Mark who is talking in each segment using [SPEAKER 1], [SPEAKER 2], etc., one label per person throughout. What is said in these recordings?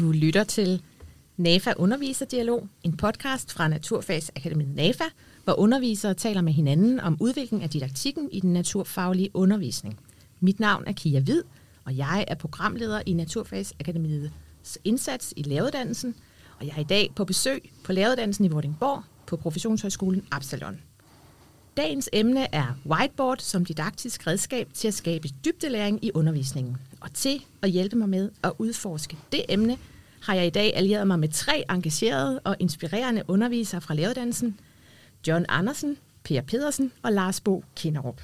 [SPEAKER 1] Du lytter til NAFA Underviserdialog, en podcast fra Naturfagsakademiet NAFA, hvor undervisere taler med hinanden om udviklingen af didaktikken i den naturfaglige undervisning. Mit navn er Kia Vid, og jeg er programleder i Naturfagsakademiets indsats i læreruddannelsen, og jeg er i dag på besøg på læreruddannelsen i Vordingborg på Professionshøjskolen Absalon. Dagens emne er whiteboard som didaktisk redskab til at skabe dybdelæring i undervisningen. Og til at hjælpe mig med at udforske det emne, har jeg i dag allieret mig med tre engagerede og inspirerende undervisere fra læreruddannelsen. John Andersen, Per Pedersen og Lars Bo Kinderup.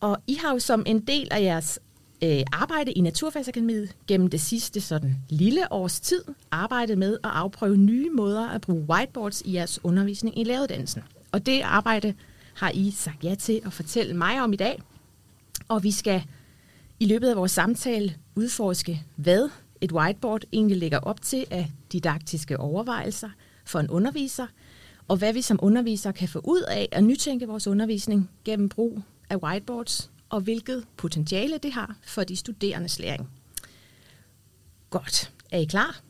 [SPEAKER 1] Og I har jo som en del af jeres øh, arbejde i Naturfagsakademiet gennem det sidste sådan lille års tid arbejdet med at afprøve nye måder at bruge whiteboards i jeres undervisning i læreruddannelsen. Og det arbejde har I sagt ja til at fortælle mig om i dag. Og vi skal i løbet af vores samtale udforske, hvad et whiteboard egentlig lægger op til af didaktiske overvejelser for en underviser, og hvad vi som undervisere kan få ud af at nytænke vores undervisning gennem brug af whiteboards, og hvilket potentiale det har for de studerendes læring. Godt. Er I klar?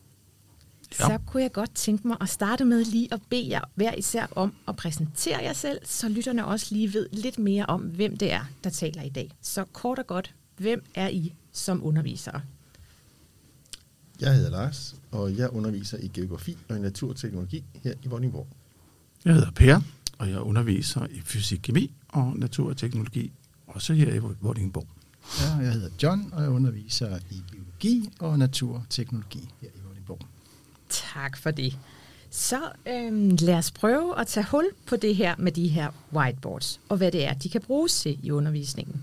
[SPEAKER 1] Ja. Så kunne jeg godt tænke mig at starte med lige at bede jer hver især om at præsentere jer selv, så lytterne også lige ved lidt mere om, hvem det er, der taler i dag. Så kort og godt, hvem er I som undervisere?
[SPEAKER 2] Jeg hedder Lars, og jeg underviser i geografi og i naturteknologi her i Vordingborg.
[SPEAKER 3] Jeg hedder Per, og jeg underviser i fysik, kemi og naturteknologi, også her i Vordingborg.
[SPEAKER 4] Ja, jeg hedder John, og jeg underviser i biologi og naturteknologi her i Vordingborg.
[SPEAKER 1] Tak for det. Så øhm, lad os prøve at tage hul på det her med de her whiteboards, og hvad det er, de kan bruges til i undervisningen.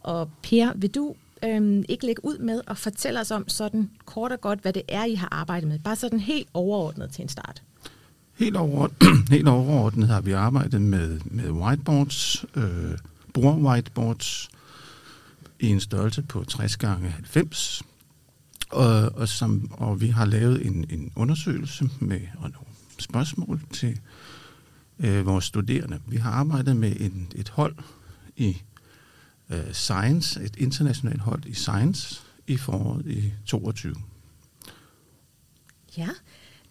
[SPEAKER 1] Og Per, vil du øhm, ikke lægge ud med at fortælle os om sådan kort og godt, hvad det er, I har arbejdet med? Bare sådan helt overordnet til en start.
[SPEAKER 3] Helt, over, helt overordnet har vi arbejdet med, med whiteboards, øh, bord-whiteboards, i en størrelse på 60 gange 90 og, og, som, og vi har lavet en, en undersøgelse med og nogle spørgsmål til øh, vores studerende. Vi har arbejdet med en, et hold i øh, Science, et internationalt hold i Science i foråret i 22.
[SPEAKER 1] Ja,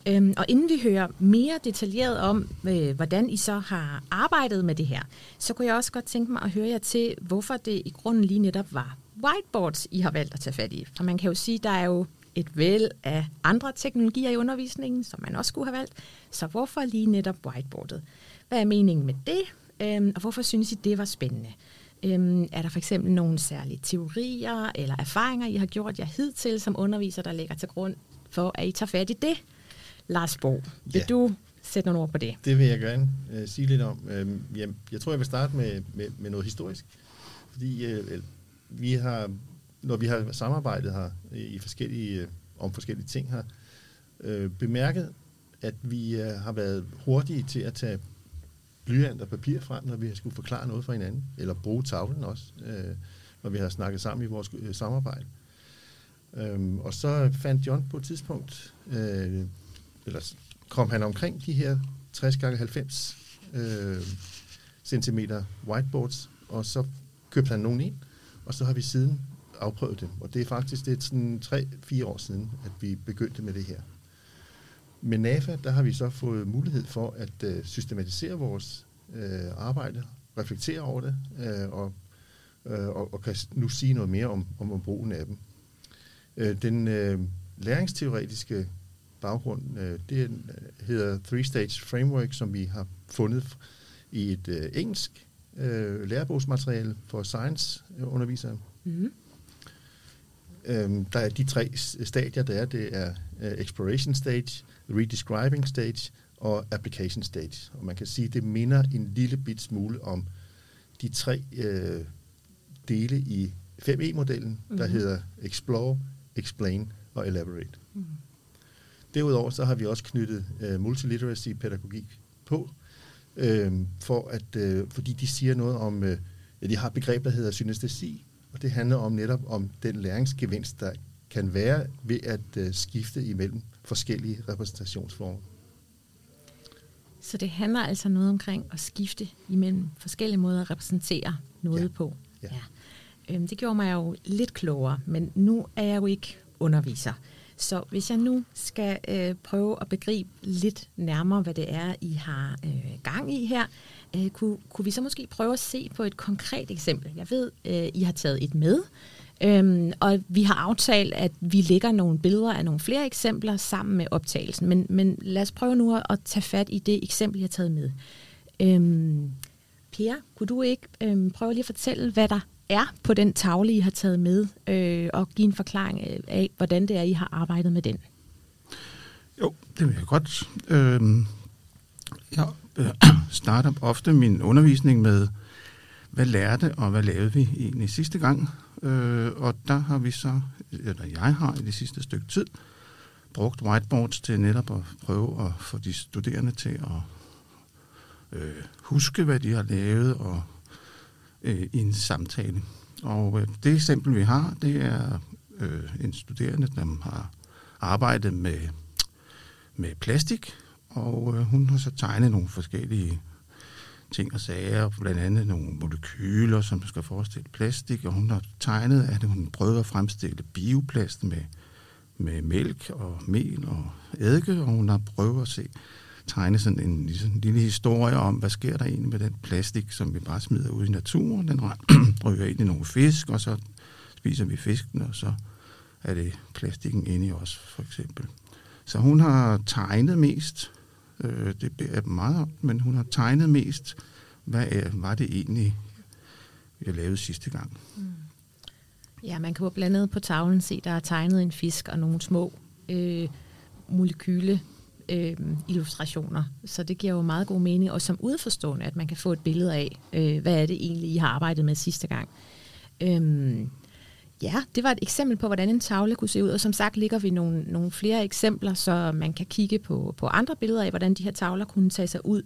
[SPEAKER 1] øhm, og inden vi hører mere detaljeret om, øh, hvordan I så har arbejdet med det her, så kunne jeg også godt tænke mig at høre jer til, hvorfor det i grunden lige netop var whiteboards, I har valgt at tage fat i. For man kan jo sige, der er jo et væld af andre teknologier i undervisningen, som man også skulle have valgt. Så hvorfor lige netop whiteboardet? Hvad er meningen med det? Øhm, og hvorfor synes I, det var spændende? Øhm, er der for eksempel nogle særlige teorier eller erfaringer, I har gjort jer hidtil som underviser, der ligger til grund for, at I tager fat i det? Lars Bo, vil ja. du sætte nogle ord på det?
[SPEAKER 2] Det vil jeg gerne øh, sige lidt om. Øhm, jeg, jeg tror, jeg vil starte med, med, med noget historisk. Fordi øh, vi har, når vi har samarbejdet her i forskellige, om forskellige ting her, øh, bemærket, at vi øh, har været hurtige til at tage blyant og papir frem, når vi skulle forklare noget for hinanden, eller bruge tavlen også, øh, når vi har snakket sammen i vores øh, samarbejde. Øhm, og så fandt John på et tidspunkt, øh, eller kom han omkring de her 60 x 90 øh, cm whiteboards, og så købte han nogen ind, og så har vi siden afprøvet dem. Og det er faktisk det er sådan 3-4 år siden, at vi begyndte med det her. Med NAFA, der har vi så fået mulighed for at øh, systematisere vores øh, arbejde, reflektere over det, øh, og, øh, og, og kan nu sige noget mere om, om, om brugen af dem. Øh, den øh, læringsteoretiske baggrund, øh, det øh, hedder Three Stage Framework, som vi har fundet i et øh, engelsk øh, lærebogsmateriale for science-undervisere. Mm-hmm. Øhm, der er de tre stadier, der er. Det er uh, exploration stage, redescribing stage og application stage. Og man kan sige, at det minder en lille bit smule om de tre øh, dele i 5E-modellen, mm-hmm. der mhm. hedder explore, explain og elaborate. Mm. Derudover så har vi også knyttet øh, multiliteracy-pædagogik på, øh, for at, øh, fordi de siger noget om, øh, ja, de har et begreb, der hedder synestesi, og det handler om netop om den læringsgevinst, der kan være ved at øh, skifte imellem forskellige repræsentationsformer.
[SPEAKER 1] Så det handler altså noget omkring at skifte imellem forskellige måder at repræsentere noget ja. på. Ja. Ja. Øhm, det gjorde mig jo lidt klogere, men nu er jeg jo ikke underviser. Så hvis jeg nu skal øh, prøve at begribe lidt nærmere, hvad det er, I har øh, gang i her, øh, kunne, kunne vi så måske prøve at se på et konkret eksempel? Jeg ved, øh, I har taget et med, Øhm, og vi har aftalt, at vi lægger nogle billeder af nogle flere eksempler sammen med optagelsen. Men, men lad os prøve nu at tage fat i det eksempel, jeg har taget med. Øhm, Per, kunne du ikke øhm, prøve lige at fortælle, hvad der er på den tavle, I har taget med, øh, og give en forklaring af, hvordan det er, I har arbejdet med den?
[SPEAKER 3] Jo, det vil jeg godt. Øh, jeg øh, starter ofte min undervisning med, hvad lærte og hvad lavede vi egentlig sidste gang? Øh, og der har vi så, eller jeg har i det sidste stykke tid, brugt whiteboards til netop at prøve at få de studerende til at øh, huske, hvad de har lavet og øh, i en samtale. Og øh, det eksempel, vi har, det er øh, en studerende, der har arbejdet med, med plastik, og øh, hun har så tegnet nogle forskellige ting og sager, blandt andet nogle molekyler, som skal forestille plastik, og hun har tegnet, at hun prøver at fremstille bioplast med, med mælk og mel og eddike, og hun har prøvet at se, tegne sådan en, ligesom, en lille historie om, hvad sker der egentlig med den plastik, som vi bare smider ud i naturen. Den ryger ind i nogle fisk, og så spiser vi fisken, og så er det plastikken inde i os, for eksempel. Så hun har tegnet mest, øh, det er meget om, men hun har tegnet mest, hvad er, var det egentlig, jeg lavede sidste gang. Mm.
[SPEAKER 1] Ja, man kan jo blandt andet på tavlen se, der er tegnet en fisk og nogle små øh, molekyle øh, illustrationer. Så det giver jo meget god mening, og som udforstående, at man kan få et billede af, øh, hvad er det egentlig, I har arbejdet med sidste gang. Øhm, ja, det var et eksempel på, hvordan en tavle kunne se ud, og som sagt ligger vi nogle, nogle flere eksempler, så man kan kigge på, på andre billeder af, hvordan de her tavler kunne tage sig ud.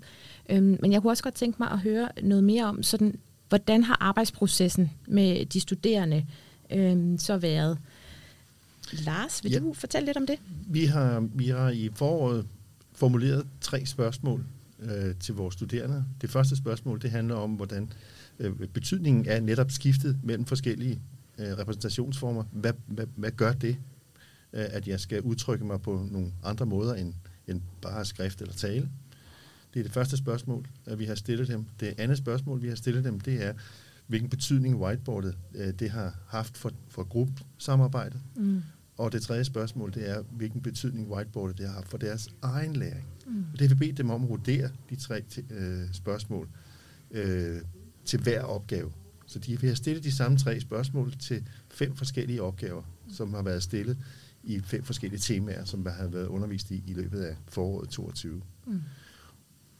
[SPEAKER 1] Øhm, men jeg kunne også godt tænke mig at høre noget mere om, sådan, hvordan har arbejdsprocessen med de studerende øhm, så været? Lars, vil ja. du fortælle lidt om det?
[SPEAKER 2] Vi har, vi har i foråret formuleret tre spørgsmål øh, til vores studerende. Det første spørgsmål, det handler om, hvordan øh, betydningen er netop skiftet mellem forskellige øh, repræsentationsformer. Hvad, hvad, hvad gør det, øh, at jeg skal udtrykke mig på nogle andre måder end, end bare skrift eller tale? Det er det første spørgsmål, at vi har stillet dem. Det andet spørgsmål, vi har stillet dem, det er, hvilken betydning whiteboardet øh, det har haft for, for gruppesamarbejdet. Mm. Og det tredje spørgsmål, det er, hvilken betydning whiteboardet det har haft for deres egen læring. Mm. Og det har vi bedt dem om at vurdere de tre øh, spørgsmål øh, til hver opgave. Så de, vi har stillet de samme tre spørgsmål til fem forskellige opgaver, som har været stillet i fem forskellige temaer, som har været undervist i i løbet af foråret 22. Mm.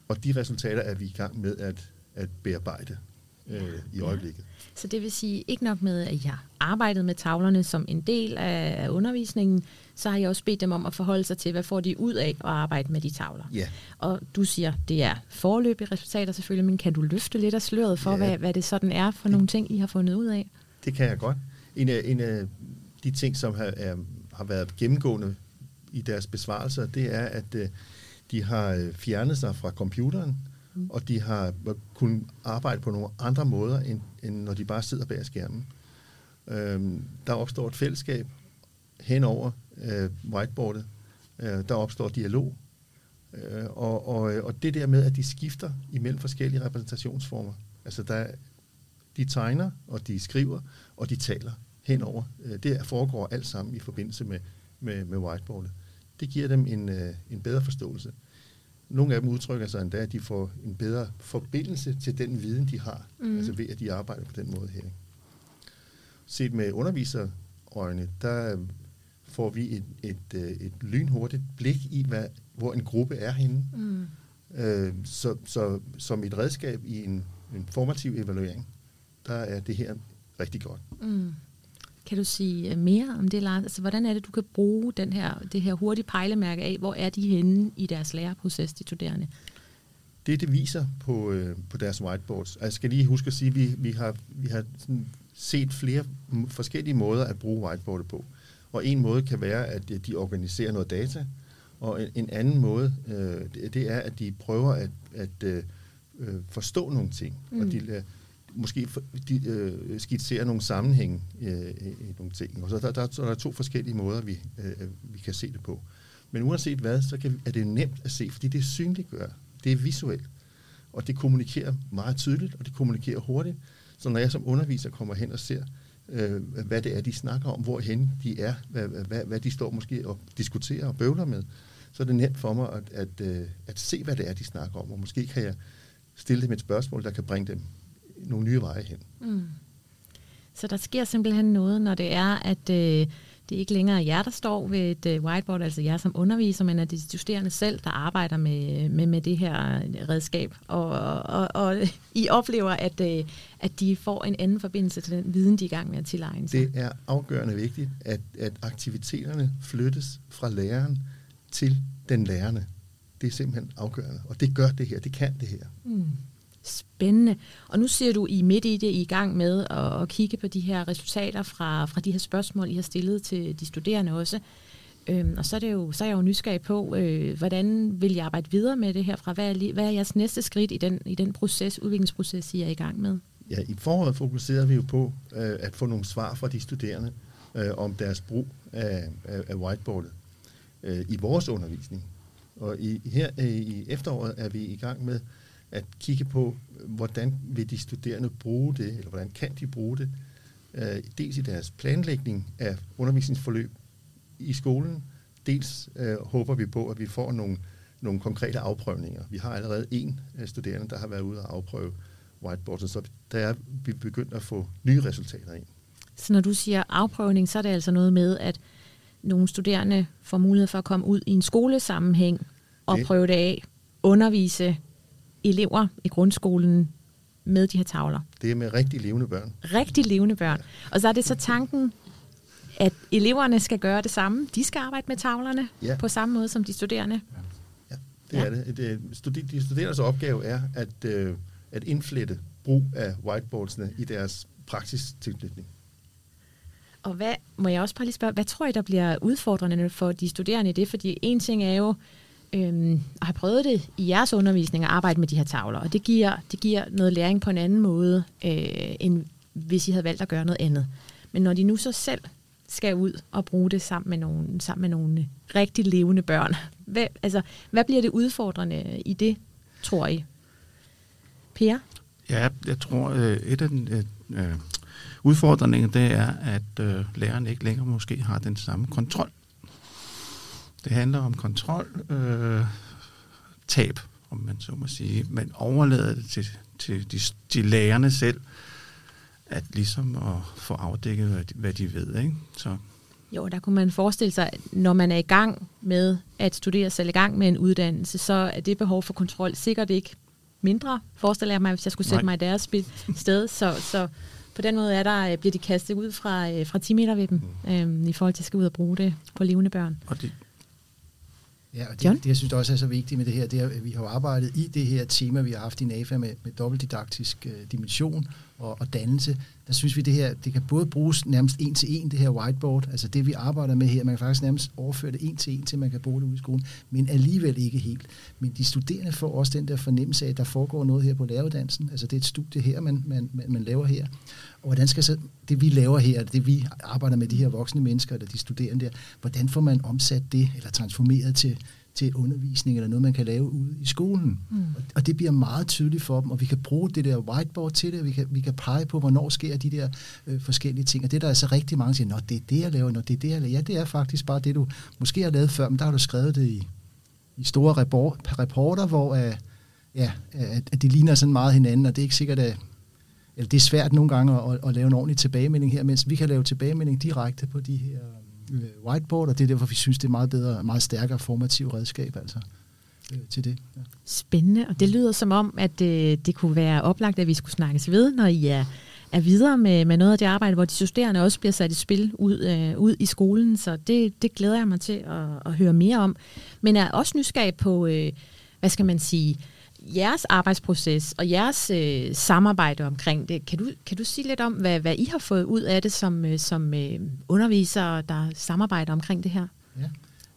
[SPEAKER 2] Og de resultater er vi i gang med at, at bearbejde øh, i øjeblikket.
[SPEAKER 1] Så det vil sige, ikke nok med, at I har arbejdet med tavlerne som en del af undervisningen, så har jeg også bedt dem om at forholde sig til, hvad får de ud af at arbejde med de tavler.
[SPEAKER 2] Ja.
[SPEAKER 1] Og du siger, det er forløbige resultater selvfølgelig, men kan du løfte lidt af sløret for, ja. hvad, hvad det sådan er for det, nogle ting, I har fundet ud af?
[SPEAKER 2] Det kan jeg godt. En af, en af de ting, som har, er, har været gennemgående i deres besvarelser, det er, at uh, de har øh, fjernet sig fra computeren, mm. og de har kunnet arbejde på nogle andre måder, end, end når de bare sidder bag skærmen. Øhm, der opstår et fællesskab hen over øh, whiteboardet. Øh, der opstår dialog. Øh, og, og, øh, og det der med, at de skifter imellem forskellige repræsentationsformer. Altså, der, de tegner, og de skriver, og de taler henover. Øh, det foregår alt sammen i forbindelse med, med, med whiteboardet. Det giver dem en, øh, en bedre forståelse. Nogle af dem udtrykker sig endda, at de får en bedre forbindelse til den viden, de har, mm. altså ved, at de arbejder på den måde her. Set med underviserøjne, der får vi et, et, et, øh, et lynhurtigt blik i, hvad, hvor en gruppe er henne. Mm. Øh, så, så som et redskab i en, en formativ evaluering, der er det her rigtig godt. Mm.
[SPEAKER 1] Kan du sige øh, mere om det, Lars? Altså, hvordan er det, du kan bruge den her, det her hurtige pejlemærke af, hvor er de henne i deres læreproces, de studerende?
[SPEAKER 2] Det, det viser på, øh, på deres whiteboards. Jeg skal lige huske at sige, at vi, vi har, vi har sådan set flere forskellige måder at bruge whiteboardet på. Og en måde kan være, at de organiserer noget data, og en, en anden måde, øh, det, det er, at de prøver at, at øh, øh forstå nogle ting. Mm. Og de, måske de, øh, skitsere nogle sammenhænge øh, i nogle ting. Og så der, der, der er to forskellige måder, vi, øh, vi kan se det på. Men uanset hvad, så kan, er det nemt at se, fordi det synliggør. Det er visuelt. Og det kommunikerer meget tydeligt, og det kommunikerer hurtigt. Så når jeg som underviser kommer hen og ser, øh, hvad det er, de snakker om, hvorhen de er, hvad, hvad, hvad de står måske og diskuterer og bøvler med, så er det nemt for mig at, at, at, at se, hvad det er, de snakker om. Og måske kan jeg stille dem et spørgsmål, der kan bringe dem nogle nye veje hen. Mm.
[SPEAKER 1] Så der sker simpelthen noget, når det er, at øh, det er ikke længere er jer, der står ved et øh, whiteboard, altså jer som underviser, men at det er de studerende selv, der arbejder med, med, med det her redskab. Og, og, og I oplever, at, øh, at de får en anden forbindelse til den viden, de er i gang med at tilegne sig.
[SPEAKER 2] Det er afgørende vigtigt, at, at aktiviteterne flyttes fra læreren til den lærende. Det er simpelthen afgørende, og det gør det her, det kan det her. Mm.
[SPEAKER 1] Spændende. Og nu ser du, I midt i det, I er i gang med at, at kigge på de her resultater fra, fra de her spørgsmål, I har stillet til de studerende også. Øhm, og så er, det jo, så er jeg jo nysgerrig på, øh, hvordan vil jeg arbejde videre med det her fra? Hvad er, hvad er jeres næste skridt i den, i den proces, udviklingsproces, I er i gang med?
[SPEAKER 2] Ja, i foråret fokuserer vi jo på øh, at få nogle svar fra de studerende øh, om deres brug af, af, af whiteboardet øh, i vores undervisning. Og i, her øh, i efteråret er vi i gang med at kigge på, hvordan vil de studerende bruge det, eller hvordan kan de bruge det, øh, dels i deres planlægning af undervisningsforløb i skolen, dels øh, håber vi på, at vi får nogle, nogle konkrete afprøvninger. Vi har allerede en øh, studerende, der har været ude og afprøve whiteboards, så der er vi begyndt at få nye resultater ind.
[SPEAKER 1] Så når du siger afprøvning, så er det altså noget med, at nogle studerende får mulighed for at komme ud i en skolesammenhæng og det. prøve det af, undervise elever i grundskolen med de her tavler.
[SPEAKER 2] Det er med rigtig levende børn.
[SPEAKER 1] Rigtig levende børn. Og så er det så tanken, at eleverne skal gøre det samme. De skal arbejde med tavlerne ja. på samme måde som de studerende.
[SPEAKER 2] Ja, det ja. er det. det de studerendes opgave er at, øh, at indflette brug af whiteboardsene i deres tilknytning.
[SPEAKER 1] Og hvad, må jeg også bare lige spørge, hvad tror I, der bliver udfordrende for de studerende i det? Fordi en ting er jo, øhm, og har prøvet det i jeres undervisning at arbejde med de her tavler, og det giver, det giver noget læring på en anden måde, øh, end hvis I havde valgt at gøre noget andet. Men når de nu så selv skal ud og bruge det sammen med nogle, sammen med nogle rigtig levende børn, hvad, altså, hvad bliver det udfordrende i det, tror I? Per?
[SPEAKER 3] Ja, jeg tror, øh, et af den, øh, øh udfordringen det er, at øh, læreren ikke længere måske har den samme kontrol det handler om kontrol, øh, tab, om man så må sige. Man overlader det til, til de, de lærerne selv, at ligesom at få afdækket, hvad de, hvad de ved. Ikke? Så.
[SPEAKER 1] Jo, der kunne man forestille sig, når man er i gang med at studere selv i gang med en uddannelse, så er det behov for kontrol sikkert ikke mindre, forestiller jeg mig, hvis jeg skulle sætte Nej. mig i deres sted. Så, så på den måde er der, bliver de kastet ud fra, øh, fra 10 meter ved dem, mm. øhm, i forhold til at skal ud og bruge det på levende børn.
[SPEAKER 3] Og det,
[SPEAKER 4] Ja, og det, det, jeg synes også er så vigtigt med det her, det er, at vi har arbejdet i det her tema, vi har haft i NAFA med, med dobbeltdidaktisk øh, dimension og, og dannelse. Der synes vi, det her, det kan både bruges nærmest en til en, det her whiteboard, altså det vi arbejder med her, man kan faktisk nærmest overføre det en til en, til man kan bruge det ude i skolen, men alligevel ikke helt. Men de studerende får også den der fornemmelse af, at der foregår noget her på læreruddannelsen, altså det er et studie her, man, man, man, man laver her, og hvordan skal så det, vi laver her, det vi arbejder med de her voksne mennesker, eller de studerende der, hvordan får man omsat det, eller transformeret til, til undervisning, eller noget, man kan lave ude i skolen. Mm. Og, det bliver meget tydeligt for dem, og vi kan bruge det der whiteboard til det, og vi kan, vi kan pege på, hvornår sker de der øh, forskellige ting. Og det der er så rigtig mange, der siger, det er det, jeg laver, når det er det, jeg laver. Ja, det er faktisk bare det, du måske har lavet før, men der har du skrevet det i, i store rapporter, hvor øh, ja, at, at det ligner sådan meget hinanden, og det er ikke sikkert, at eller det er svært nogle gange at, at lave en ordentlig tilbagemelding her, mens vi kan lave tilbagemelding direkte på de her whiteboard, og det er derfor, vi synes, det er meget bedre, meget stærkere formativ redskab altså, øh, til det. Ja.
[SPEAKER 1] Spændende, og det lyder som om, at øh, det kunne være oplagt, at vi skulle snakkes ved, når I er, er videre med, med noget af det arbejde, hvor de studerende også bliver sat i spil ud, øh, ud i skolen, så det, det glæder jeg mig til at, at høre mere om. Men er også nysgerrig på, øh, hvad skal man sige, jeres arbejdsproces og jeres øh, samarbejde omkring det. Kan du, kan du sige lidt om, hvad, hvad I har fået ud af det som, øh, som øh, undervisere, der samarbejder omkring det her?
[SPEAKER 4] Ja.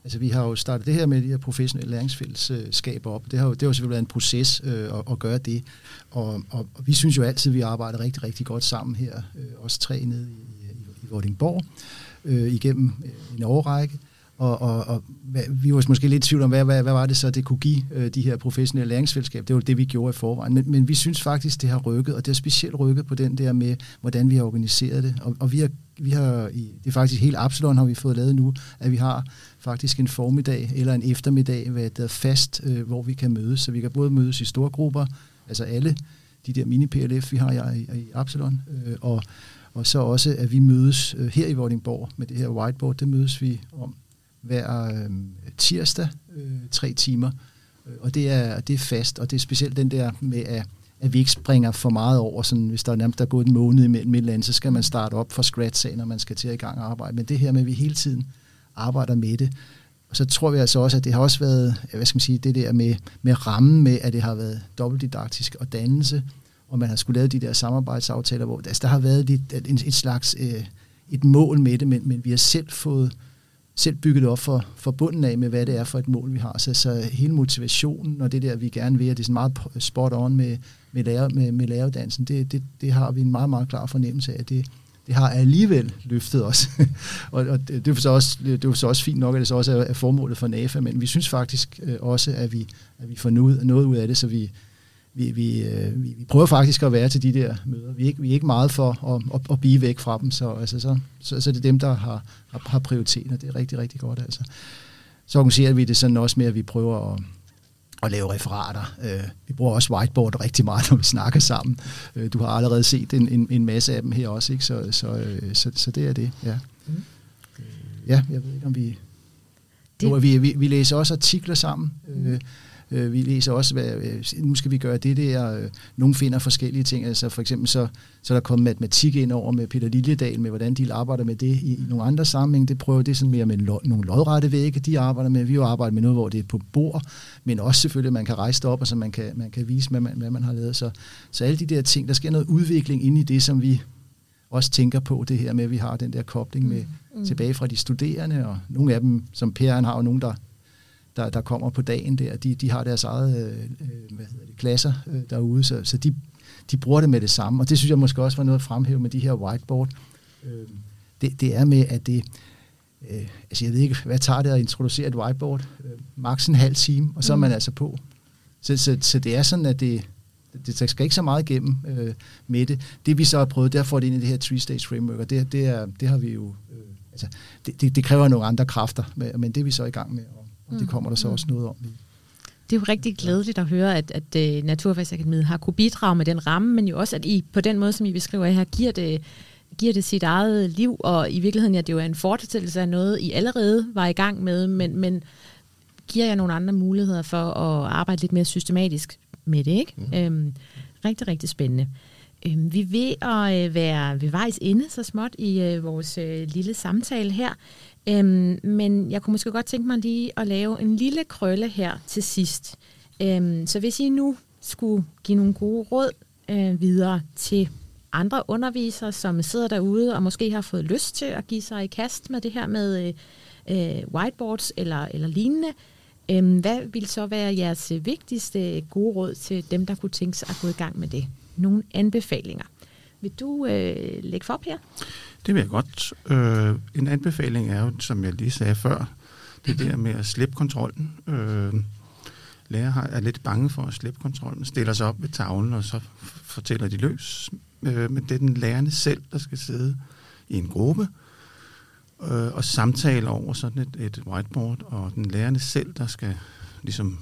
[SPEAKER 4] Altså vi har jo startet det her med de her professionelle læringsfællesskaber op. Det har jo, det har jo selvfølgelig været en proces øh, at, at gøre det. Og, og, og vi synes jo altid, at vi arbejder rigtig, rigtig godt sammen her, øh, os tre nede i, i, i Vordingborg, øh, igennem øh, en årrække. Og, og, og vi var måske lidt i tvivl om, hvad, hvad, hvad var det så, det kunne give øh, de her professionelle læringsfællesskaber. Det var det, vi gjorde i forvejen. Men, men vi synes faktisk, det har rykket, og det har specielt rykket på den der med, hvordan vi har organiseret det. Og, og vi har, vi har i, det er faktisk helt Absalon har vi fået lavet nu, at vi har faktisk en formiddag eller en eftermiddag, hvad der er fast, øh, hvor vi kan mødes. Så vi kan både mødes i store grupper, altså alle de der mini-PLF, vi har i, i Absalon, øh, og, og så også, at vi mødes øh, her i Vordingborg med det her whiteboard, det mødes vi om hver øh, tirsdag, øh, tre timer. Øh, og det er, det er fast, og det er specielt den der med, at, at vi ikke springer for meget over, sådan, hvis der er nærmest der er gået en måned imellem et eller andet, så skal man starte op fra scratch af, når man skal til at i gang og arbejde. Men det her med, at vi hele tiden arbejder med det, og så tror vi altså også, at det har også været, hvad skal man sige, det der med, med rammen med, at det har været dobbeltdidaktisk og dannelse, og man har skulle lave de der samarbejdsaftaler, hvor altså, der har været lidt, et, et slags øh, et mål med det, men, men vi har selv fået selv bygget op for, for bunden af med, hvad det er for et mål, vi har. Så, så hele motivationen og det der, vi gerne vil, at det er sådan meget spot on med, med, lærer, med, med læreruddannelsen, det, det, det har vi en meget, meget klar fornemmelse af, at det, det har alligevel løftet os. og, og det, det, er så også, det er så også fint nok, at det så også er, formålet for NAFA, men vi synes faktisk øh, også, at vi, at vi får noget, noget ud af det, så vi, vi, vi, øh, vi, vi prøver faktisk at være til de der møder. Vi er ikke, vi er ikke meget for at, at, at blive væk fra dem, så, altså, så, så, så det er dem, der har, har, har prioriteter. Det er rigtig, rigtig godt. Altså. Så organiserer vi det sådan også med, at vi prøver at, at lave referater. Øh, vi bruger også whiteboard rigtig meget, når vi snakker sammen. Øh, du har allerede set en, en, en masse af dem her også, ikke? Så, så, øh, så, så det er det, ja. Mm. Ja, jeg ved ikke, om vi... Det... Jo, vi, vi, vi læser også artikler sammen. Mm. Øh, vi læser også, hvad, øh, nu skal vi gøre det der. Øh, nogle finder forskellige ting. Altså for eksempel så, så er der kommet matematik ind over med Peter Liljedal, med hvordan de arbejder med det i, i nogle andre sammenhæng. Det prøver det sådan mere med lo, nogle lodrette vægge, de arbejder med. Vi har arbejdet med noget, hvor det er på bord, men også selvfølgelig, at man kan rejse det op, og så man kan, man kan vise, hvad man, hvad man har lavet. Så, så alle de der ting, der sker noget udvikling ind i det, som vi også tænker på, det her med, at vi har den der kobling med mm. tilbage fra de studerende, og nogle af dem, som Per han har jo nogen, der der, der kommer på dagen der, de, de har deres eget øh, øh, hvad hedder det, klasser øh, derude, så, så de, de bruger det med det samme. Og det synes jeg måske også var noget at fremhæve med de her whiteboard. Øh, det, det er med, at det, øh, altså jeg ved ikke, hvad tager det at introducere et whiteboard? Øh, max en halv time, og så er man mm. altså på. Så, så, så det er sådan, at det, det, der skal ikke så meget igennem øh, med det. Det vi så har prøvet, det er at få det ind i det her three-stage framework, og det, det, er, det har vi jo... Øh, altså, det, det, det kræver nogle andre kræfter, men det er vi så i gang med og det mm. kommer der så også noget om.
[SPEAKER 1] Det er jo rigtig glædeligt at høre, at, at uh, Naturfagsakademiet har kunne bidrage med den ramme, men jo også, at I på den måde, som I beskriver her, giver det, giver det sit eget liv, og i virkeligheden ja, det er jo en fortællelse af noget, I allerede var i gang med, men, men giver jeg nogle andre muligheder for at arbejde lidt mere systematisk med det. Ikke? Mm. Øhm, rigtig, rigtig spændende. Øhm, vi er ved at øh, være ved vejs ende så småt i øh, vores øh, lille samtale her. Øhm, men jeg kunne måske godt tænke mig lige at lave en lille krølle her til sidst. Øhm, så hvis I nu skulle give nogle gode råd øh, videre til andre undervisere, som sidder derude og måske har fået lyst til at give sig i kast med det her med øh, øh whiteboards eller, eller lignende, øh, hvad vil så være jeres vigtigste gode råd til dem, der kunne tænke sig at gå i gang med det? Nogle anbefalinger. Vil du øh, lægge for, op her?
[SPEAKER 3] Det vil jeg godt. Øh, en anbefaling er jo, som jeg lige sagde før, det der med at slippe kontrollen. Øh, lærer er lidt bange for at slippe kontrollen, stiller sig op ved tavlen, og så fortæller de løs. Øh, men det er den lærende selv, der skal sidde i en gruppe øh, og samtale over sådan et, et whiteboard, og den lærende selv, der skal ligesom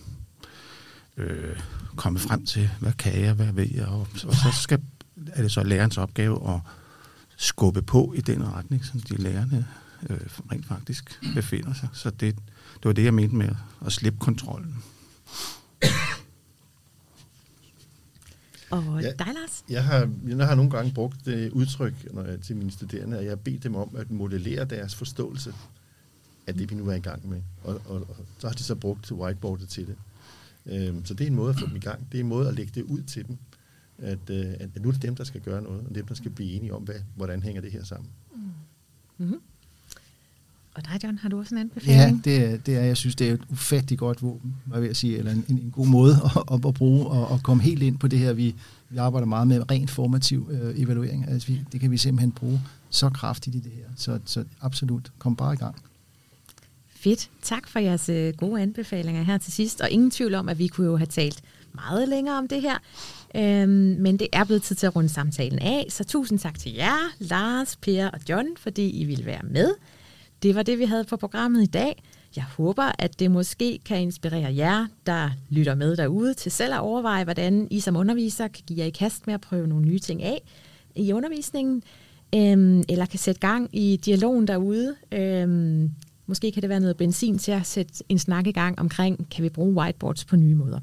[SPEAKER 3] øh, komme frem til, hvad kan jeg, hvad ved jeg, og, og så skal, er det så lærerens opgave at skubbe på i den retning, som de lærerne øh, rent faktisk befinder sig. Så det, det var det, jeg mente med at slippe kontrollen.
[SPEAKER 1] Og ja, dig, Lars?
[SPEAKER 2] Jeg har, jeg har nogle gange brugt det udtryk når jeg, til mine studerende, at jeg har bedt dem om at modellere deres forståelse af det, vi nu er i gang med. Og, og, og så har de så brugt whiteboardet til det. Øhm, så det er en måde at få dem i gang. Det er en måde at lægge det ud til dem at, øh, at nu er det dem, der skal gøre noget, og dem, der skal blive enige om, hvad, hvordan hænger det her sammen. Mm. Mm-hmm.
[SPEAKER 1] Og dig, John, har du også en anbefaling?
[SPEAKER 4] Ja, det er, det er, jeg synes, det er et ufattigt godt våben, hvad vil jeg sige, eller en, en god måde at, at bruge og at komme helt ind på det her. Vi, vi arbejder meget med rent formativ øh, evaluering. Altså, vi, det kan vi simpelthen bruge så kraftigt i det her. Så, så absolut, kom bare i gang.
[SPEAKER 1] Fedt. Tak for jeres øh, gode anbefalinger her til sidst. Og ingen tvivl om, at vi kunne jo have talt meget længere om det her. Øhm, men det er blevet tid til at runde samtalen af. Så tusind tak til jer, Lars, Per og John, fordi I ville være med. Det var det, vi havde på programmet i dag. Jeg håber, at det måske kan inspirere jer, der lytter med derude, til selv at overveje, hvordan I som underviser kan give jer i kast med at prøve nogle nye ting af i undervisningen, øhm, eller kan sætte gang i dialogen derude. Øhm, måske kan det være noget benzin til at sætte en snak i gang omkring, kan vi bruge whiteboards på nye måder.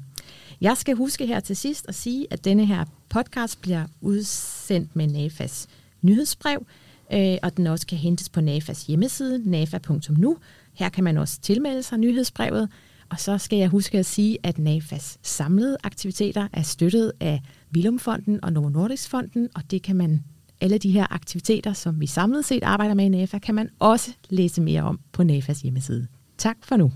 [SPEAKER 1] Jeg skal huske her til sidst at sige, at denne her podcast bliver udsendt med NAFAs nyhedsbrev, øh, og den også kan hentes på NAFAs hjemmeside, nafa.nu. Her kan man også tilmelde sig nyhedsbrevet, og så skal jeg huske at sige, at NAFAs samlede aktiviteter er støttet af Vilumfonden og Novo Nordisk Fonden, og det kan man alle de her aktiviteter, som vi samlet set arbejder med i NAFA, kan man også læse mere om på NAFAs hjemmeside. Tak for nu.